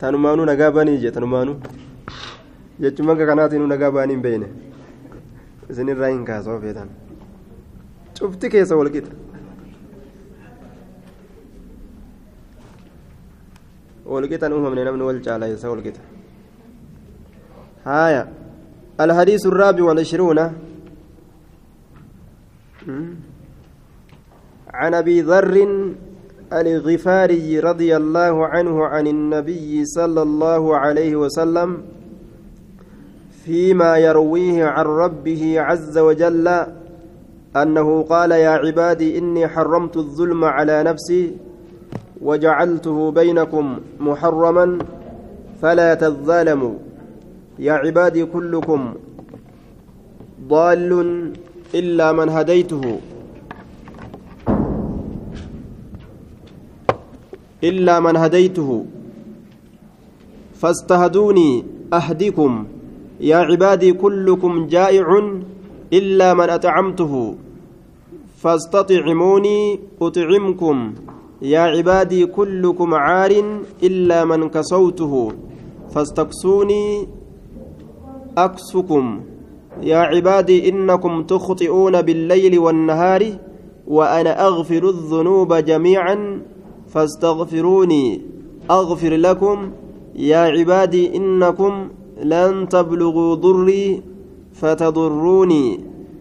tanumaanuu nagaa baanii jee tanumaanuu jechuun maka kanaatiin nagaa baanii hin beeyne isinirraa hin kaasoo feetan cufti keessa walqixa walqixan uumamne namni wal caala isa walqixa هايا الحديث الرابع والعشرون عن أبي ذر الغفاري رضي الله عنه عن النبي صلى الله عليه وسلم فيما يرويه عن ربه عز وجل أنه قال يا عبادي إني حرمت الظلم على نفسي وجعلته بينكم محرما فلا تظالموا. يا عبادي كلكم ضال إلا من هديته. إلا من هديته. فاستهدوني أهدكم يا عبادي كلكم جائع إلا من أطعمته. فاستطعموني أطعمكم. يا عبادي كلكم عار إلا من كسوته. فاستكسوني أكسكم يا عبادي إنكم تخطئون بالليل والنهار وأنا أغفر الذنوب جميعا. فاستغفروني أغفر لكم. يا عبادي إنكم لن تبلغوا ضري فتضروني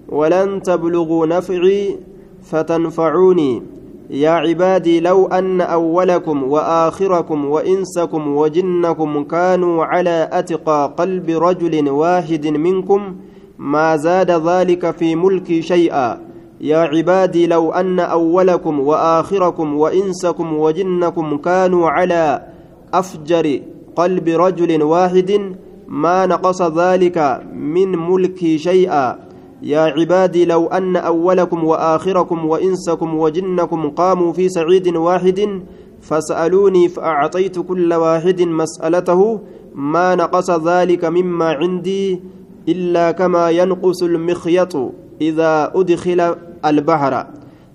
ولن تبلغوا نفعي فتنفعوني. يا عبادي لو أن أولكم وآخركم وإنسكم وجنكم كانوا على أتقى قلب رجل واحد منكم ما زاد ذلك في ملكي شيئا. يا عبادي لو أن أولكم وآخركم وإنسكم وجنكم كانوا على أفجر قلب رجل واحد ما نقص ذلك من ملكي شيئا. يا عبادي لو أن أولكم وآخركم وإنسكم وجنكم قاموا في سعيد واحد فسألوني فأعطيت كل واحد مسألته. ما نقص ذلك مما عندي إلا كما ينقص المخيط. إذا أدخل البحر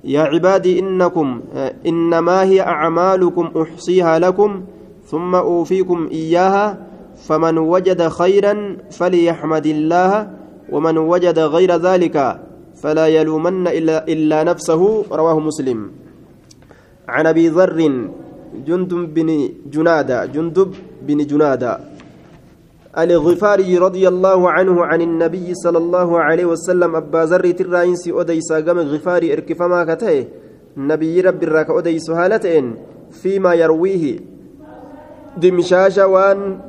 يا عبادي إنكم إنما هي أعمالكم أحصيها لكم ثم أوفيكم إياها فمن وجد خيرا فليحمد الله ومن وجد غير ذلك فلا يلومن إلا, إلا نفسه رواه مسلم. عن أبي ذر جندب بن جنادة جندب بن جنادة. الغفاري رضي الله عنه عن النبي صلى الله عليه وسلم أبا ذر تراينسي أديسا قام غفاري إركفما كته. نبي رب الراك أديس هالتين فيما يرويه. دمشاشة وان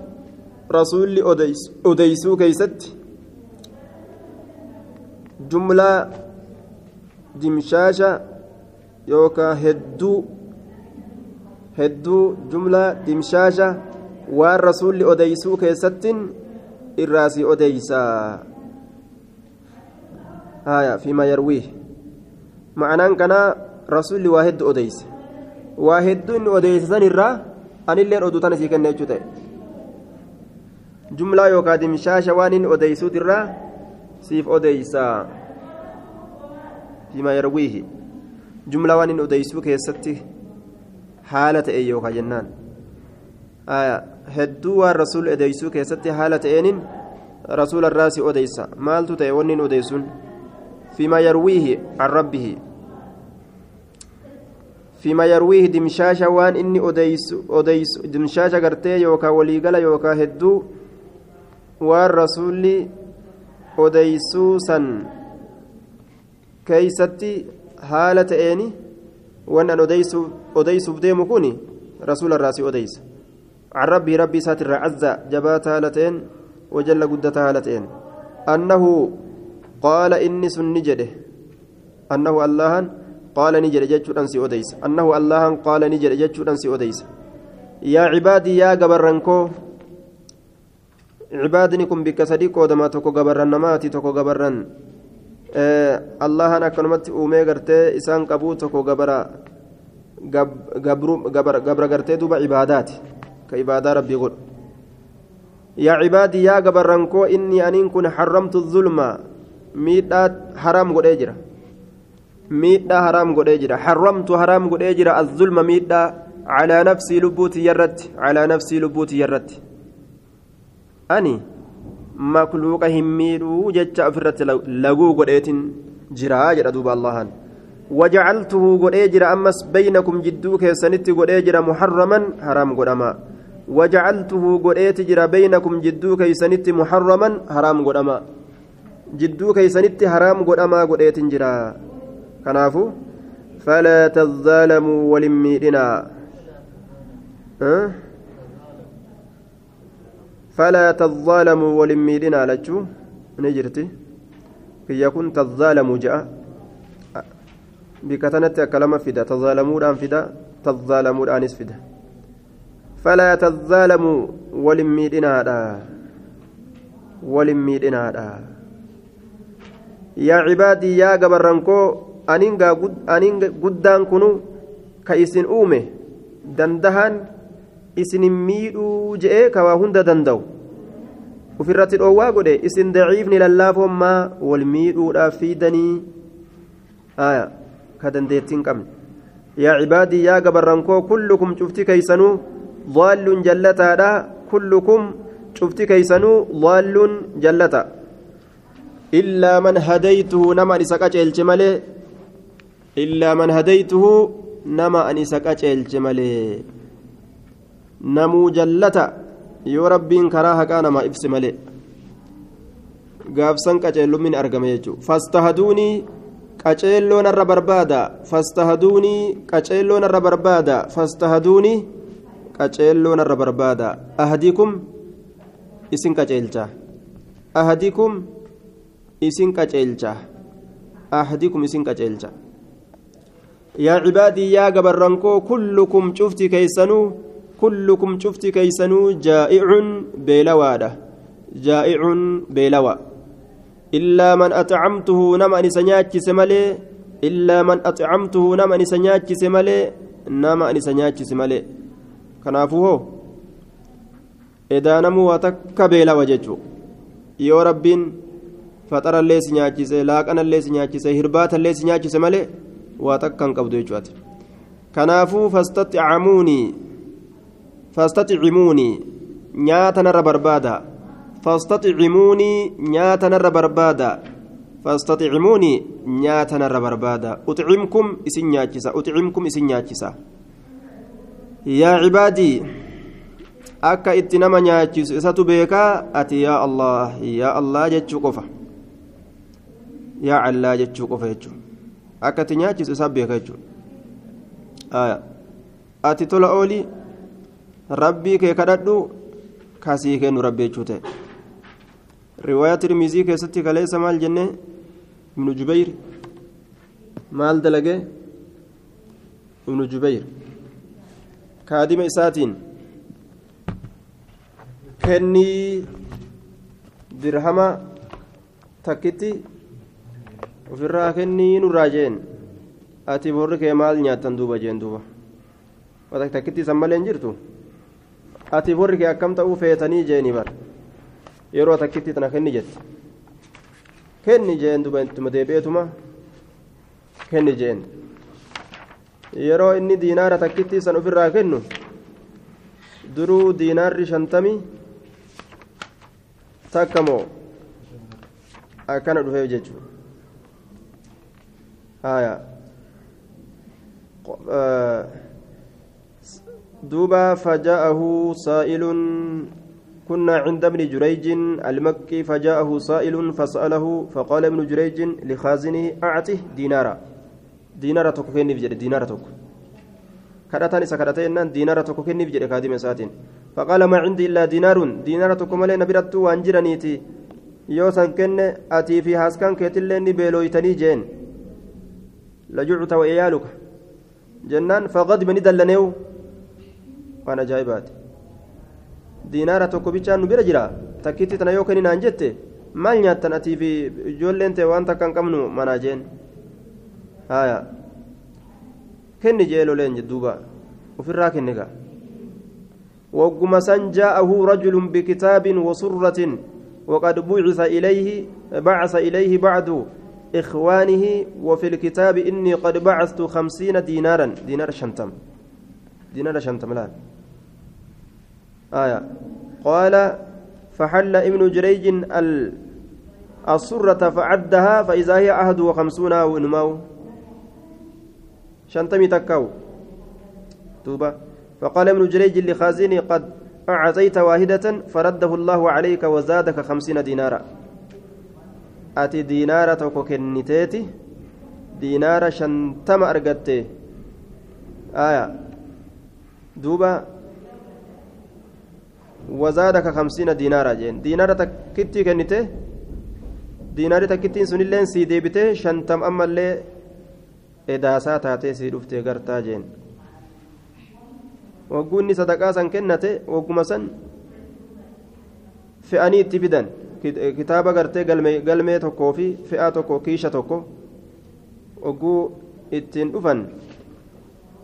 رسول أديس أديسو كيست. jumlaa dimshaasha yookaan hedduu hedduu jumlaa dimshaasha waan rasuulli odeysuu keessattiin irraasii odeysaa haya fiima yarwii ma'anaan kanaa rasuulli waa hedduu odeyse waa hedduu inni odeyse san irraa anilleen oduu tana sii kenna jechuu ta'e jumlaa yookaan dimshaasha waan inni odeysuut irraa siif odeysaa fiima yarwiihi jumla waan inni odeysuu keessatti haala ta'e yookaan jennaan hedduu waan rasuul odeysuu keessatti haala ta'eenin rasuula irraa si odeysa maaltu ta'e wanni inni odeysuun fiima yarwiihi an rabbihi fiima yarwiihi dimshaasha waan inni odeysu odeysu dimshaasha gartee yookaan waliigala yookaan hedduu waan rasuulli odeysuu san keeysatti haala ta'eeni waan an odeysuuf deemu kun rasuula irraa si odeysa عن ربي ربي ساتر عز جبات هالتين وجل قدت هالتين أنه قال إني سن نجده أنه الله قال نجد جتشو أنسي أديس أنه الله قال نجد جتشو أنسي أديس يا عبادي يا قبرنكو cibaadni kun bikka sadii qoodama tokko gabarran namaati tokko gabarran allahan akkanumatti uumee gartee isaan qabuu tokko gabara gabra gartee duuba cibaadaati rabbii godhu yaa cibaadii yaa gabarran koo inni aniin kun xarramtu zulma miidhaa haraam godhee jira miidhaa haraam godhee jira harramtu haraam godhee jira azzulma miidhaa calaa nafsii lubbuuti yarratti calaa nafsii lubbuuti yarratti ani makluuqa hin miidhuu jecha ofirratti laguu godheetin jiraa jedha duuba allahan وجعلته قد أمس بينكم جدو كيسنت قد محرما حرام وجعلته قد جرى بينكم جدو كيسنت محرما حرام قدما. جدو كيسنت حرام قدما قد جرى. كنافو؟ فلا تظالموا ولميدنا. أه؟ فلا تظالموا ولميدنا لجو. نجرتي كي يكون تظالموا جاء. بكتنت كلام فدا. تظالموا فدا. تظالموا أنس فدا. فلا تظالموا ولميدنا ولميدنا يا عبادي يا guddaan kunu ka isin uume dandahan isinin miidhuu je'ee ka waa hunda danda'u ufirratti dhoowwaa godhe isin daciifni lallaafommaa wal miidhuudhaaf fiidanii ka dandeettiin qabne yaa cibaadii yaa gabarrankoo kullukum cufti keeysanuu ضال جلتا كلكم شفت كيسنو ضال جلتا إلا من هديته نما نسكاج الجمالي illaa man hadaytuhu nama an isa qaceelche malee namuu jallata yoo rabbiin karaa haqaa namaa ibse malee gaafsan qaceellummin argame jechuudha fastahaduunii qaceelloo narra barbaada fastahaduunii qaceelloo narra barbaada fastahaduunii qaceelloo narra barbaada ahadikum isin qaceelcha ahadikum isin qaceelcha ahadikum isin qaceelcha yaa cibaadii yaa gabarrankoo kullukum cufti keeysanuu kullukum cufti keeysanuu jaa'icun beelawaadha jaa'icun beelawa illaa man axcamtuhu nama an isa nyaachise malee illaa man axcamtuhu nama an isa nyaachise malee nama an isa nyaachise malee kanaafuu hoo edaanamuu waa takka beelawa jechuu yoo rabbiin faxarallee si nyaachise laaqanallee si nyaachise hirbaatallee si nyaachise malee waa takkan qabdu jechuudha kanaafuu fastaxicamuunii fastaximuunii nyaata narra barbaada fastaximuunii nyaata narra barbaada fastaximuunii nyaata narra barbaada uxcimkum isin nyaachisa uxcimkum isin nyaachisa yaa cibaadii akka itti nama nyaachisu isatu beekaa? Ati yaa allah yaa allah jechuu qofa. Yaa allaa jechuu qofa jechuudha akka itti nyaachisu isaa beeka jechuudha ati tola oolii rabbii kee kadhadhu kasii kennu rabbi jechuu ta'e. Riwaayaa tirmizii keessatti kaleessa maal jenne? Ibnu jubayr. Maal dalage? Ibnu jubayr kaadima isaatiin kennii dirhama takkitti ofirraa kennii nurraa jeen ati borri kee maal nyaattan duuba jeen duuba takkitti isan malee hin jirtu ati borri kee akkam ta'uu feetanii jeeni bar yeroo takkitti tana kenni jette kenni jeen duuba ittuma deebi'eetuma kenni jeen yeroo inni diinaara takkitti isan ofirraa kennu duruu diinaarri shantamii takka moo akkana dhufeef jechuudha آية دوبا فجاءه سائل كنا عند ابن جريج المكي فجاءه سائل فسأله فقال ابن جريج لخازنه أعطه دينارا دينارا تكوكيني بجد دينارا تكو كرتان إسا كرتين دينارا تكوكيني بجد كادم ساتين فقال ما عندي إلا دينار دينارا تكو مالي نبرت وانجرانيتي يوسن كن أتي في هاسكان كيتلين بيلويتني جين لجعت وإيالك جنان فغضب ندلنيو waan ajaa'ibaati. Diinaara tokko bichaan nu bira jira? Takkitti tana yoo kenninaan jette? Maal nyaattan atii fi ijoolleen ta'e waan takka qabnu manaa jeen? Haya kenni loleen jedduuba kenne gaa. Wagguma san jaa'ahu rajulun bikitaabin wasurratin وقد بعث إليه بعث إليه بعد إخوانه وفي الكتاب إني قد بعثت خمسين دينارا دينار شنتم دينار شنتم لا آية قال فحل ابن جريج السرة فعدها فإذا هي أحد وخمسون ونمو شنتمي تكاو. توبة. فقال ابن جريج لخازني قد أعطيت واحدة فرده الله عليك وزادك خمسين دينارا. أتي دينارا توكو كنتيتي دينارا شنتم أرقدتي آية. دوبا وزادك خمسين دينارا جين. دينارا تكتي كنتي. ديناري تكتين سنلين سيدي بتي شنتم أما اللي edaasaa taatee sii dhuftee gartaa jeen. Wagguunni sadaqaa san kennate wagguma san fe'anii itti fidan. Kitaaba gartee galmee tokkoo fi fe'aa tokko kiisha tokko wagguu ittiin dhufan.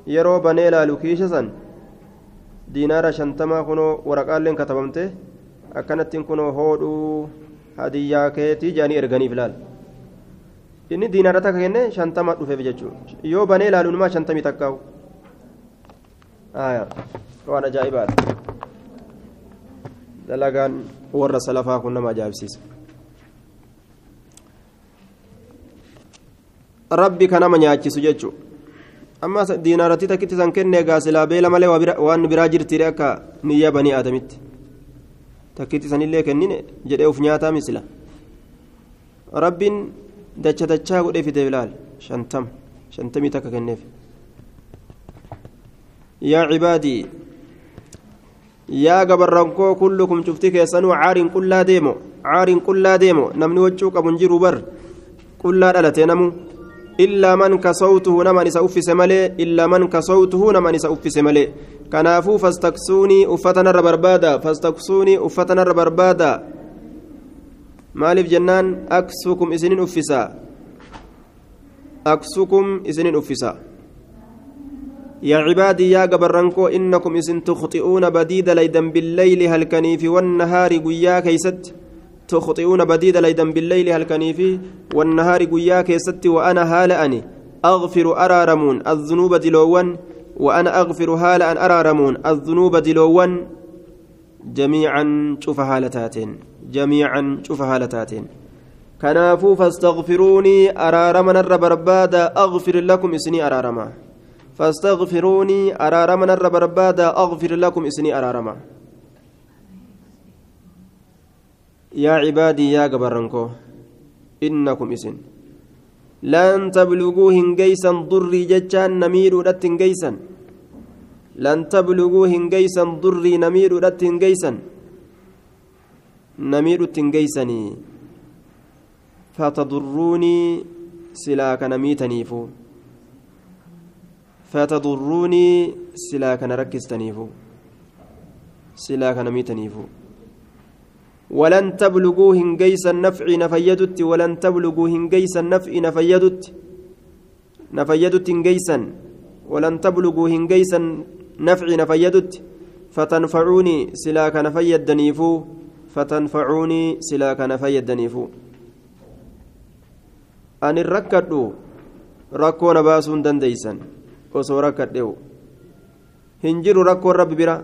Yeroo banee laalu kiisha san diinaara shantamaa kunoo waraqaalleen katabamte akkanattiin kunoo hoodhuu hadiyyaa keetii jedhanii erganiif laal inni diinaara takka kenne shantama dhufeef jechuudha yoo banee laaluun maa shantamii takkaa'u waan ajaa'ibaadha dalagaan warra salafaa kun nama ajaa'ibsiisa rabbi ka nama nyaachisu jechuudha amma diinaaratti takkitti san kennee gaasilaa beela malee waan biraa jirtiire akka niyyaa banii aadamitti takkitti sanillee kennine jedhee uf nyaataa misila rabbiin dacha dachaa godhee fide bilaal shantama shantamii takka kenneef yaa cibaadii yaa gabarrankoo kullukum cufti keessanuu caariin qullaa deemo caariin qullaa deemo namni waccuu qabun jiru bar qullaa dhalatee namu illaa man kasawtuhu naman isa uffise malee illaa man kasawtuhu naman isa uffise malee kanaafuu fastaksuunii uffatanarra barbaada fastaksuunii uffatanarra barbaada maaliif jennaan aksukum isinin uffisa aksukum isinin uffisa yaa cibaadii yaa gabarrankoo innakum isin tukhxi'uuna badiida laydan billeyli halkanii fi wannahaari guyyaa keeysatti تخطئون بديد ليدا بالليل هل كنيفي والنهار قيا كيستي وأنا هالأني أغفر أرارمون الذنوب دلوان وأنا أغفر هالأن أرارمون الذنوب دلوان جميعا شوف هالتاتين جميعا شوف هالتاتين كنافو فاستغفروني أرارما نر بربادا أغفر لكم إسني أرارما. فاستغفروني أرارما نر بربادا أغفر لكم إسني أرارما. يا عبادي يا قبرنكو إنكم إسن. لن تبلغوا هنجيسا ضري ججان نمير ودت هنجيسا. لن تبلغوا هنجيسا ضري نمير ودت هنجيسا. نمير تنجيسني فتضروني سلاك نميتنيفو فتضروني سلاك نركستنيفو سلاك نميتنيفو ولن تبلغوا هنجيس النفع نفيدت ولن تبلغوا هنجيس النفع نفيدت نفيدت هنجيسا ولن تبلغوا هنجيس النفع نفيدت فتنفعوني سلاك نفيدنيفو fatanfacuunii silaa kana fayyaddaniifu anin rakkadhu rakkoo na baasuu hin dandeeysan osoo rakkadhe'u hin jiru rakkoon rabbi bira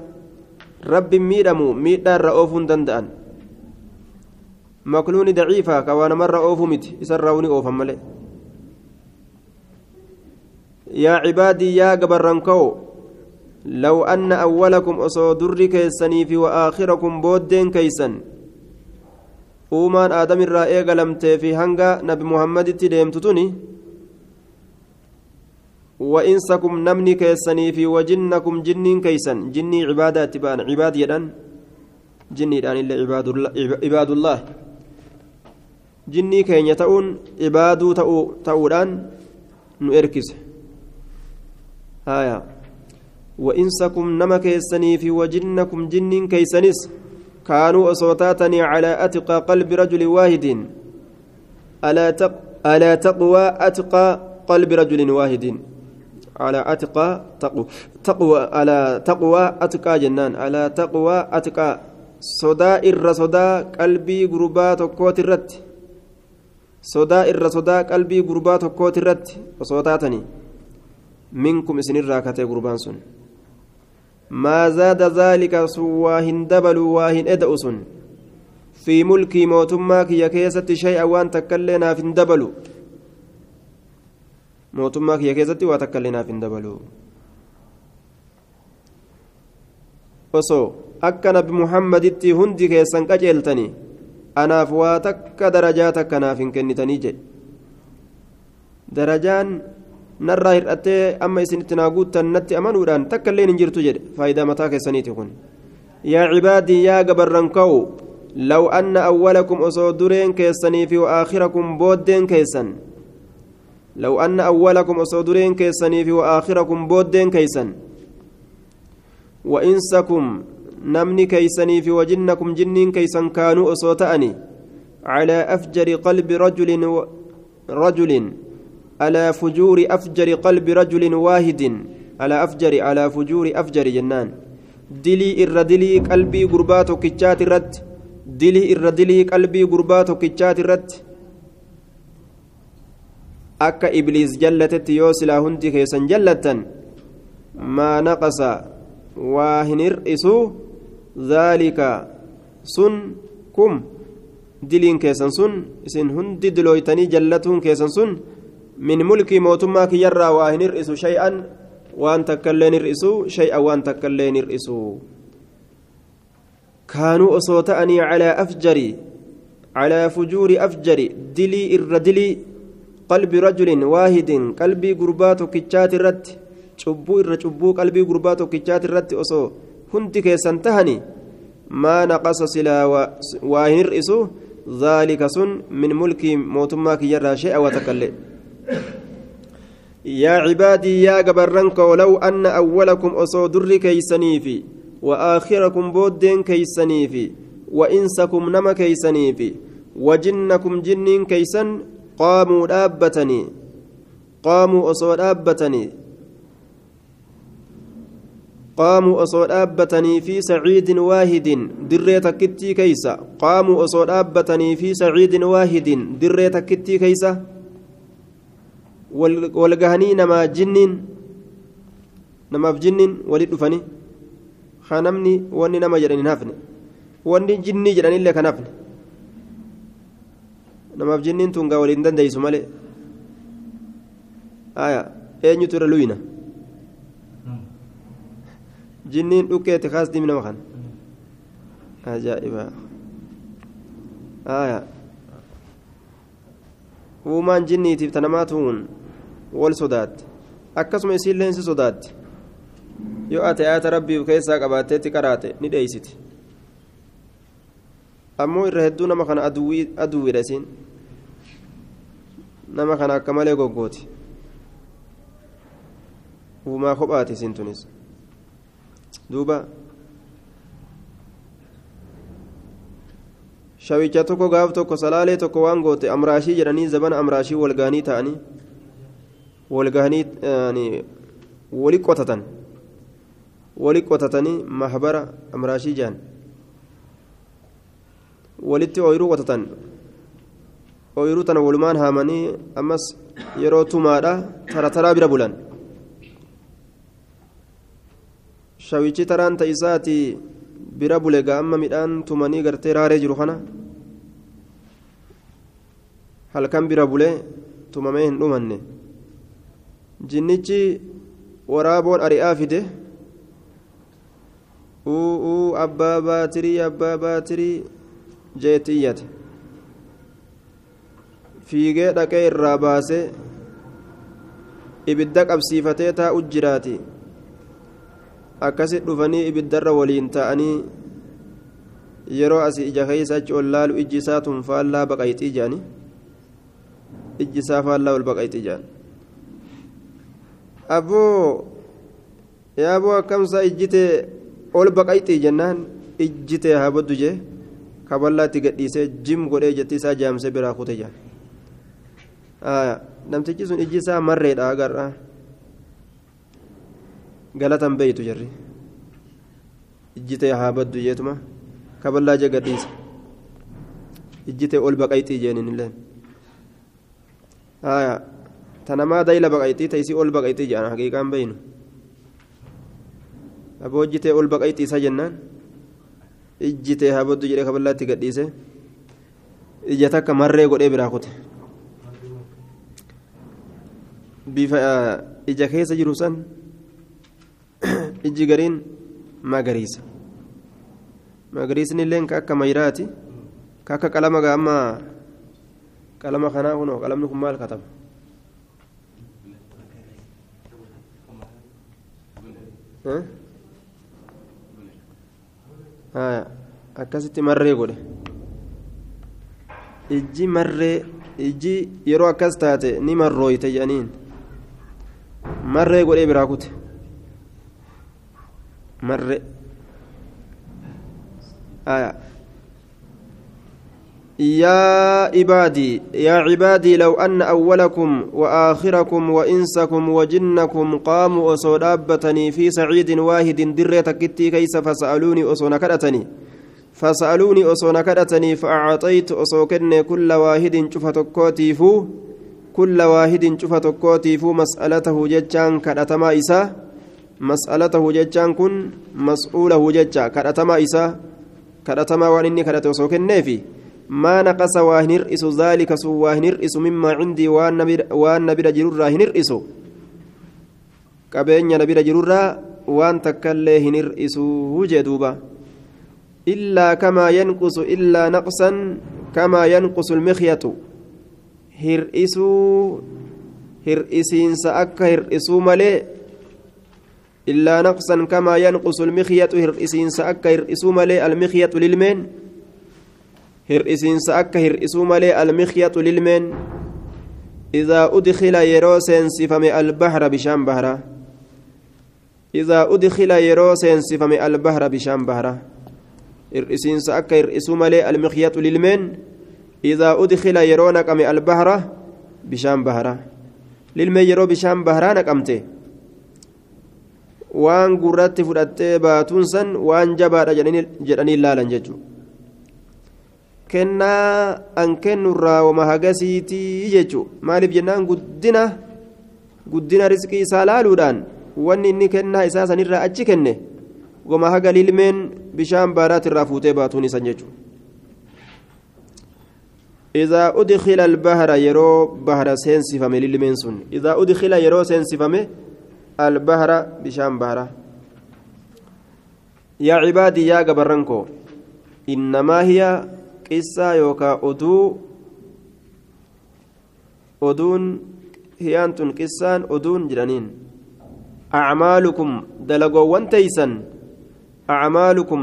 rabbi miidhamu miidhaa irra oofuu hin danda'an makluuni daciifa kawaa namarra oofuu miti isarraa uni oofan malee yaa cibaadii yaa gabarranka'oo لو أن أولكم أصو دري كيسني في وآخركم بودين كيسن uumaan aadam irraa eegalamtee fi hanga nabi muhammaditti deemtutuni في وجنكم جنين كيسن جني عبادات بان عباد يدان. جني دان إلا عباد الله عباد الله. جني كين يتؤون عبادو تأو تأودان. نؤركز. هايا. وإنسكم نما كيسني في وجنكم جنين كيسنس كانوا أصوتاتني على أتقى قلب رجل واحد. ألا تق ألا تقوى أتقى قلب رجل واحد. على أتقى تقوى تقوى على تقوى أتقى جنان. على تقوى أتقى صدا إر صدا قلبي غربات كوت الرت. sodaa qalbii gurbaa tokkooti irratti osoo taatanii minkum isinirraa katee gurbaan sun sun fi mulkii mootummaa kiyya keessatti shay'a waan takkaillee naaf hin dabalu mootummaa kiyya keessatti waa takkaillee naaf hin dabalu osoo akka nabi muhammaditti hundi keessan qaceeltanii anaaf waa takka darajaa takka naaf hin kennitanii jedhe darajaan narraa hir'attee amma isinitti naa guuttan natti amanuudhaan takka illee hin jirtu jedhe faayidaa mataa keessaniiti kun yaa cibaadii yaa gabarran ka'u law anna awwalakum osoo dureen keessanii fi waakhirakum booddeen keessan law anna awwalakum osoo dureen keessanii fi waakhirakum booddeen keessan وإنسكم نمني كيسني في وجنكم جنين كيسن كانوا أصوتأني على أفجر قلب رجل و... رجل على فجور أفجر قلب رجل واحد على أفجر على فجور أفجر جنان دلي الردلي قلبي قربات كتشات الرد دلي الردلي قلبي قربات كتشات الرد ibliis jallatetti yoo silaa hundi keessan jallattan maa naqasa waa hin hir'isu dhaalika sun kum diliin keessan sun isin hundi dilooytanii jallatuun keessan sun waa hin hir'isu shay'an waan takkaillee hir'isu shay'an waan takkaillee hir'isu kaanuu osoo ta'anii calaa afjari calaa fujuuri afjari dilii irra dilii qalbi rajulin waahidin qalbii gurbaa tokkichaati irratti cubbuu irra cubbuu qalbii gurbaa tokkichaati irratti osoo hundi keessan tahani maa naqasa silaa waa hin hir'isu ذلك سن من ملك موتما يا عبادي يا جبرنك ولو أن أولكم أصودر كيسنيفي وآخركم بودين كيسنيفي وإنسكم نما كيسنيفي وجنكم جنين كيسن قاموا دابتني قاموا أصود دابتني قاموا أصود أبتني في سعيد واحد دريت كتي كيسا قاموا أصود أبتني في سعيد واحد دريت كتي كيسا والجهني نما جنين نما في جنين ولد فني خانمني واني نما جراني نافني واني جني جراني اللي كنافني نما في جنين تونغا ولد دنديسو مالي آية أين يتر لوينا jinniin dhukkeete kaas dimi nama kan ajaa'iba. Aya. Uumaan jinniitiif tanamaatuun wal sodaatti akkasuma isiilleen si sodaatti yoo ate ayata rabbiif keessaa qabaatteetti qaraate ni dheeysiti ammoo irra hedduu nama kana aduwwiidha isiin nama kana akka malee goggooti uumaa kophaati isiin tunis duuba shawicha tokko gaaf tokko salaalee tokko waan goote amraashii jedhanii zabana amraashii walgaanii ta'anii walgaanii wali qotatan wali qotatanii mahbara amraashii jedhan walitti ooyiruu qotatan ooyiruu tana walumaan haamanii ammas yeroo tumaadha tara taraa bira bulan shawichi taraan ta'isaati bira bule amma midhaan tumanii gartee raaree jiru kana halkan bira bule tumamee hin dhumanne jinnichi waraaboon ari'aa fide uu abbaa baatirii abbaa baatirii jeetti iyyate fiigee dhaqee irraa baasee ibidda qabsiifatee taa'u jiraati akkasi dhufanii ibiddarra waliin ta'anii yeroo asii ija keessa achi ol laalu ijji isaa tun faallaa baqayxii jedhani ijji isaa faallaa ol baqayxii jedhan abboo yaaboo akkamsaa ijjite ol baqayxii jennaan? Ijjite haa boddu jee? Kaballaatti gadhiisee jim godhee jetti isaa jaamsee biraa kute jedhan namtichi sun ijji isaa marreedha agarra galatan beeytu jarri ijjitee haa baddu jeetuma kaballaa jee gadhiisa ijjitee ol baqayxii jeenin illeen haya tanamaa dayla baqayxii taysii ol baqayxii jedhan haqiiqaan beeynu aboojjitee ol baqayxii isa jennaan ijjitee haboddu jedhee kaballaatti gadhiise ija takka marree godhee biraa kute bifa ija keessa jiru san ijji gariin magariisa. Magariisni illee ka akka mayraati. Ka akka qalama gaamma qalama kanaa kunoo qalamni kun maal kataba akkasitti marree godhe. Ijji marree ijji yeroo akkas taate ni marrooyte jedhaniin. Marree godhee biraa kute marree يا عبادي يا عبادي لو أن أولكم وآخركم وإنسكم وجنكم قاموا أصودابتني في سعيد واحد دريت كتي كيس فسألوني أصون كرتني فسألوني أصون كرتني فأعطيت أصوكن كل واحد شفتكوتيفو كل واحد شفتكوتيفو مسألته ججان كرتما إسا مسألته ججان كن مسؤوله ججا. كرتما إسا كرتما وانني كرت أصوكنيفي ما نقص واهنرئس ذلك سو واهنرئس مما عندي وان نبي جرورا هنرئس قبين نبي جرورا وان تكله هنرئس وجدوبا إلا كما ينقص إلا نقصا كما ينقص المخيط. هرئسو هرئسين سأك هرئسو ملئ إلا نقصا كما ينقص المخيط هرئسين سأك هرئسو ملئ المخيط للمن hir'isiinsa akka hir'isuu malee almikyatu lilmeen idaa udkila yeroo seensifame albahra bishaan bahra idaa udkila yeroo seensifame albahra bishaan bahra hir'isiinsa akka hir'isuu malee almikyatu lilmeen idaa udkila yeroo naqame albahra bishaan bahra lilmeen yeroo bishaan bahraa naqamte waan gurratti fudhattee baatuun san waan jabaadha jedhanii ilaalan jechuudha kennaa an kennurraa wama hagasiitii jechuun maaliif jennaan guddina guddina riskii isaa laaluudhaan wanni inni kennaa isaa sanirraa achi kenne wama haga lilmeen bishaan baaraatirraa fuutee baatuun isan jechuudha. إذا أدخل البحر يرو بحر سينسفم للمين سن إذا أدخل يرو سينسفم البحر بشام بحر يا عبادي يا جبرنكو إنما هي qissaa yookaan oduu oduun hiyaan tun qissaan oduun jedhaniin acmaalukum dalagoowwan teeysan acmaalukum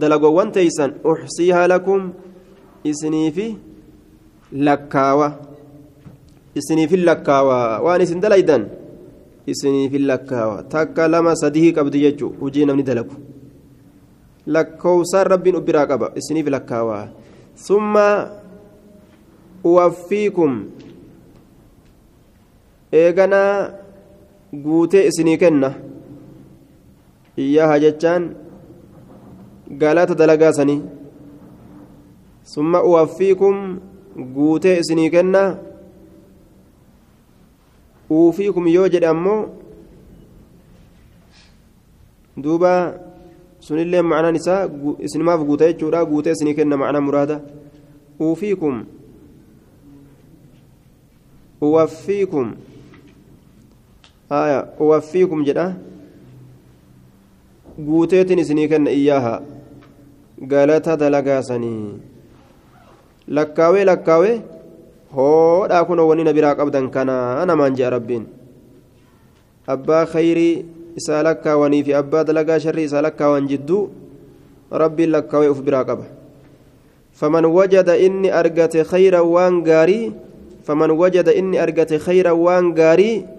dalagoowwan teeysan uxsiihaa lakum isiniifi lakkaawa isiniifin lakkaawa waan isin isiniif hin lakkaawa. Takka lama sadii qabdi jechuu hujii namni dalagu. Lakkoofsaan rabbiin ubbiraa qaba isiniif lakkaawa. Summa uwaffiikum eeganaa guutee isinii kenna. Iyyaha jechaan galata dalagaa sanii. Summa uwaffiikum guutee isinii kenna. Uufiikum yoo jedhe ammoo duuba sunillee macnaan isaa isinimaaf guuta jechuudha guutee isinii kenna macnaa muraada uufiikum uwaffiikum haya uwaffiikum jedha guuteetin isinii kenna iyyaaha galata dalagaasanii lakkaawee lakkaawee hoodhaa kunoo wanni na biraa qabdan kana namaan je'a rabbiin abbaa khayrii isaa lakkaawanii fi abbaa dalagaa sharrii isaa lakkaawan jidduu rabbiin lakkaawee uf biraa qaba faman wajada inni argate khayra waan gaarii faman wajada inni argate khayra waan gaarii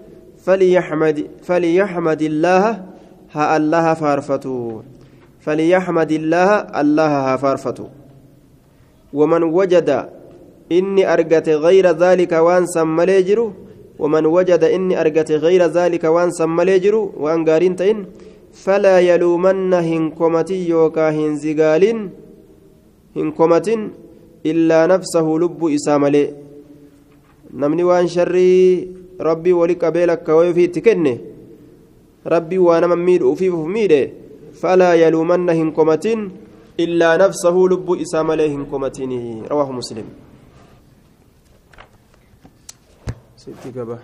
فليحمد الله ها الله فارفتو فليحمد الله الله فارفتو ومن وجد إني أرجت غير ذلك وان سملي جرو ومن وجد إني أرجت غير ذلك وان سملي جرو وان قارين تين فلا يلومن هنكمتي يوكا هنزقال هنكمت إلا نفسه لب إساملي namni waan sharrii rabbii wali qabee lakkawee ofiitti kenne rabbii waa nama miidhu ufiif uf miidhe falaa yaluumanna hin komatin illaa nafsahu lubbuu isaa malee hin komatinii rawaahu muslim sitti gaba